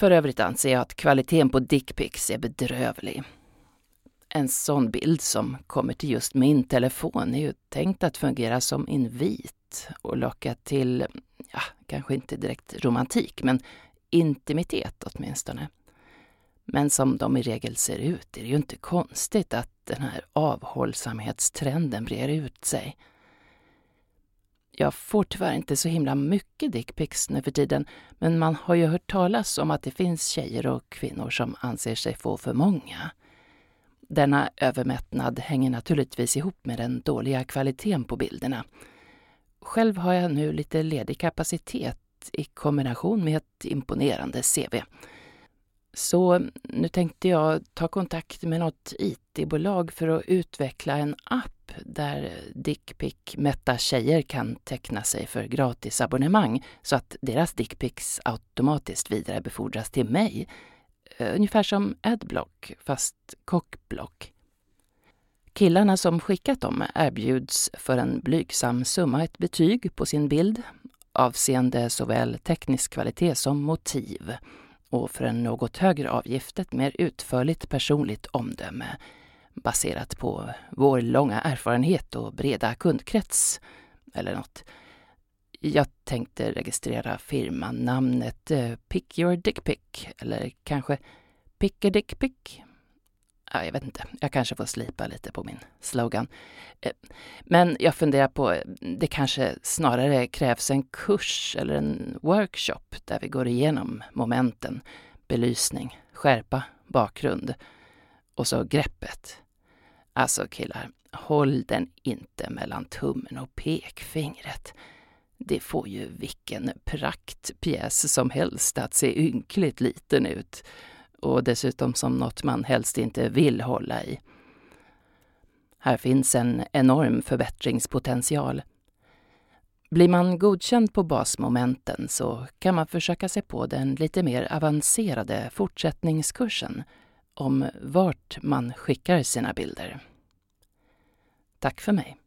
För övrigt anser jag att kvaliteten på dickpics är bedrövlig. En sån bild som kommer till just min telefon är ju tänkt att fungera som invit och locka till, ja, kanske inte direkt romantik, men intimitet åtminstone. Men som de i regel ser ut är det ju inte konstigt att den här avhållsamhetstrenden brer ut sig. Jag får tyvärr inte så himla mycket dickpics nu för tiden, men man har ju hört talas om att det finns tjejer och kvinnor som anser sig få för många. Denna övermättnad hänger naturligtvis ihop med den dåliga kvaliteten på bilderna. Själv har jag nu lite ledig kapacitet i kombination med ett imponerande CV. Så nu tänkte jag ta kontakt med något IT-bolag för att utveckla en app där dickpic-mätta tjejer kan teckna sig för gratisabonnemang så att deras dickpics automatiskt vidarebefordras till mig. Eh, ungefär som Adblock, fast kockblock. Killarna som skickat dem erbjuds för en blygsam summa ett betyg på sin bild avseende såväl teknisk kvalitet som motiv och för en något högre avgift ett mer utförligt personligt omdöme baserat på vår långa erfarenhet och breda kundkrets eller något. Jag tänkte registrera firmanamnet eh, Pick Your Dick Pick eller kanske Pick a Dick Pick ja, jag vet inte, jag kanske får slipa lite på min slogan. Eh, men jag funderar på, det kanske snarare krävs en kurs eller en workshop där vi går igenom momenten, belysning, skärpa, bakgrund och så greppet. Alltså killar, håll den inte mellan tummen och pekfingret. Det får ju vilken praktpjäs som helst att se ynkligt liten ut och dessutom som något man helst inte vill hålla i. Här finns en enorm förbättringspotential. Blir man godkänd på basmomenten så kan man försöka sig på den lite mer avancerade fortsättningskursen om vart man skickar sina bilder. Tack för mig.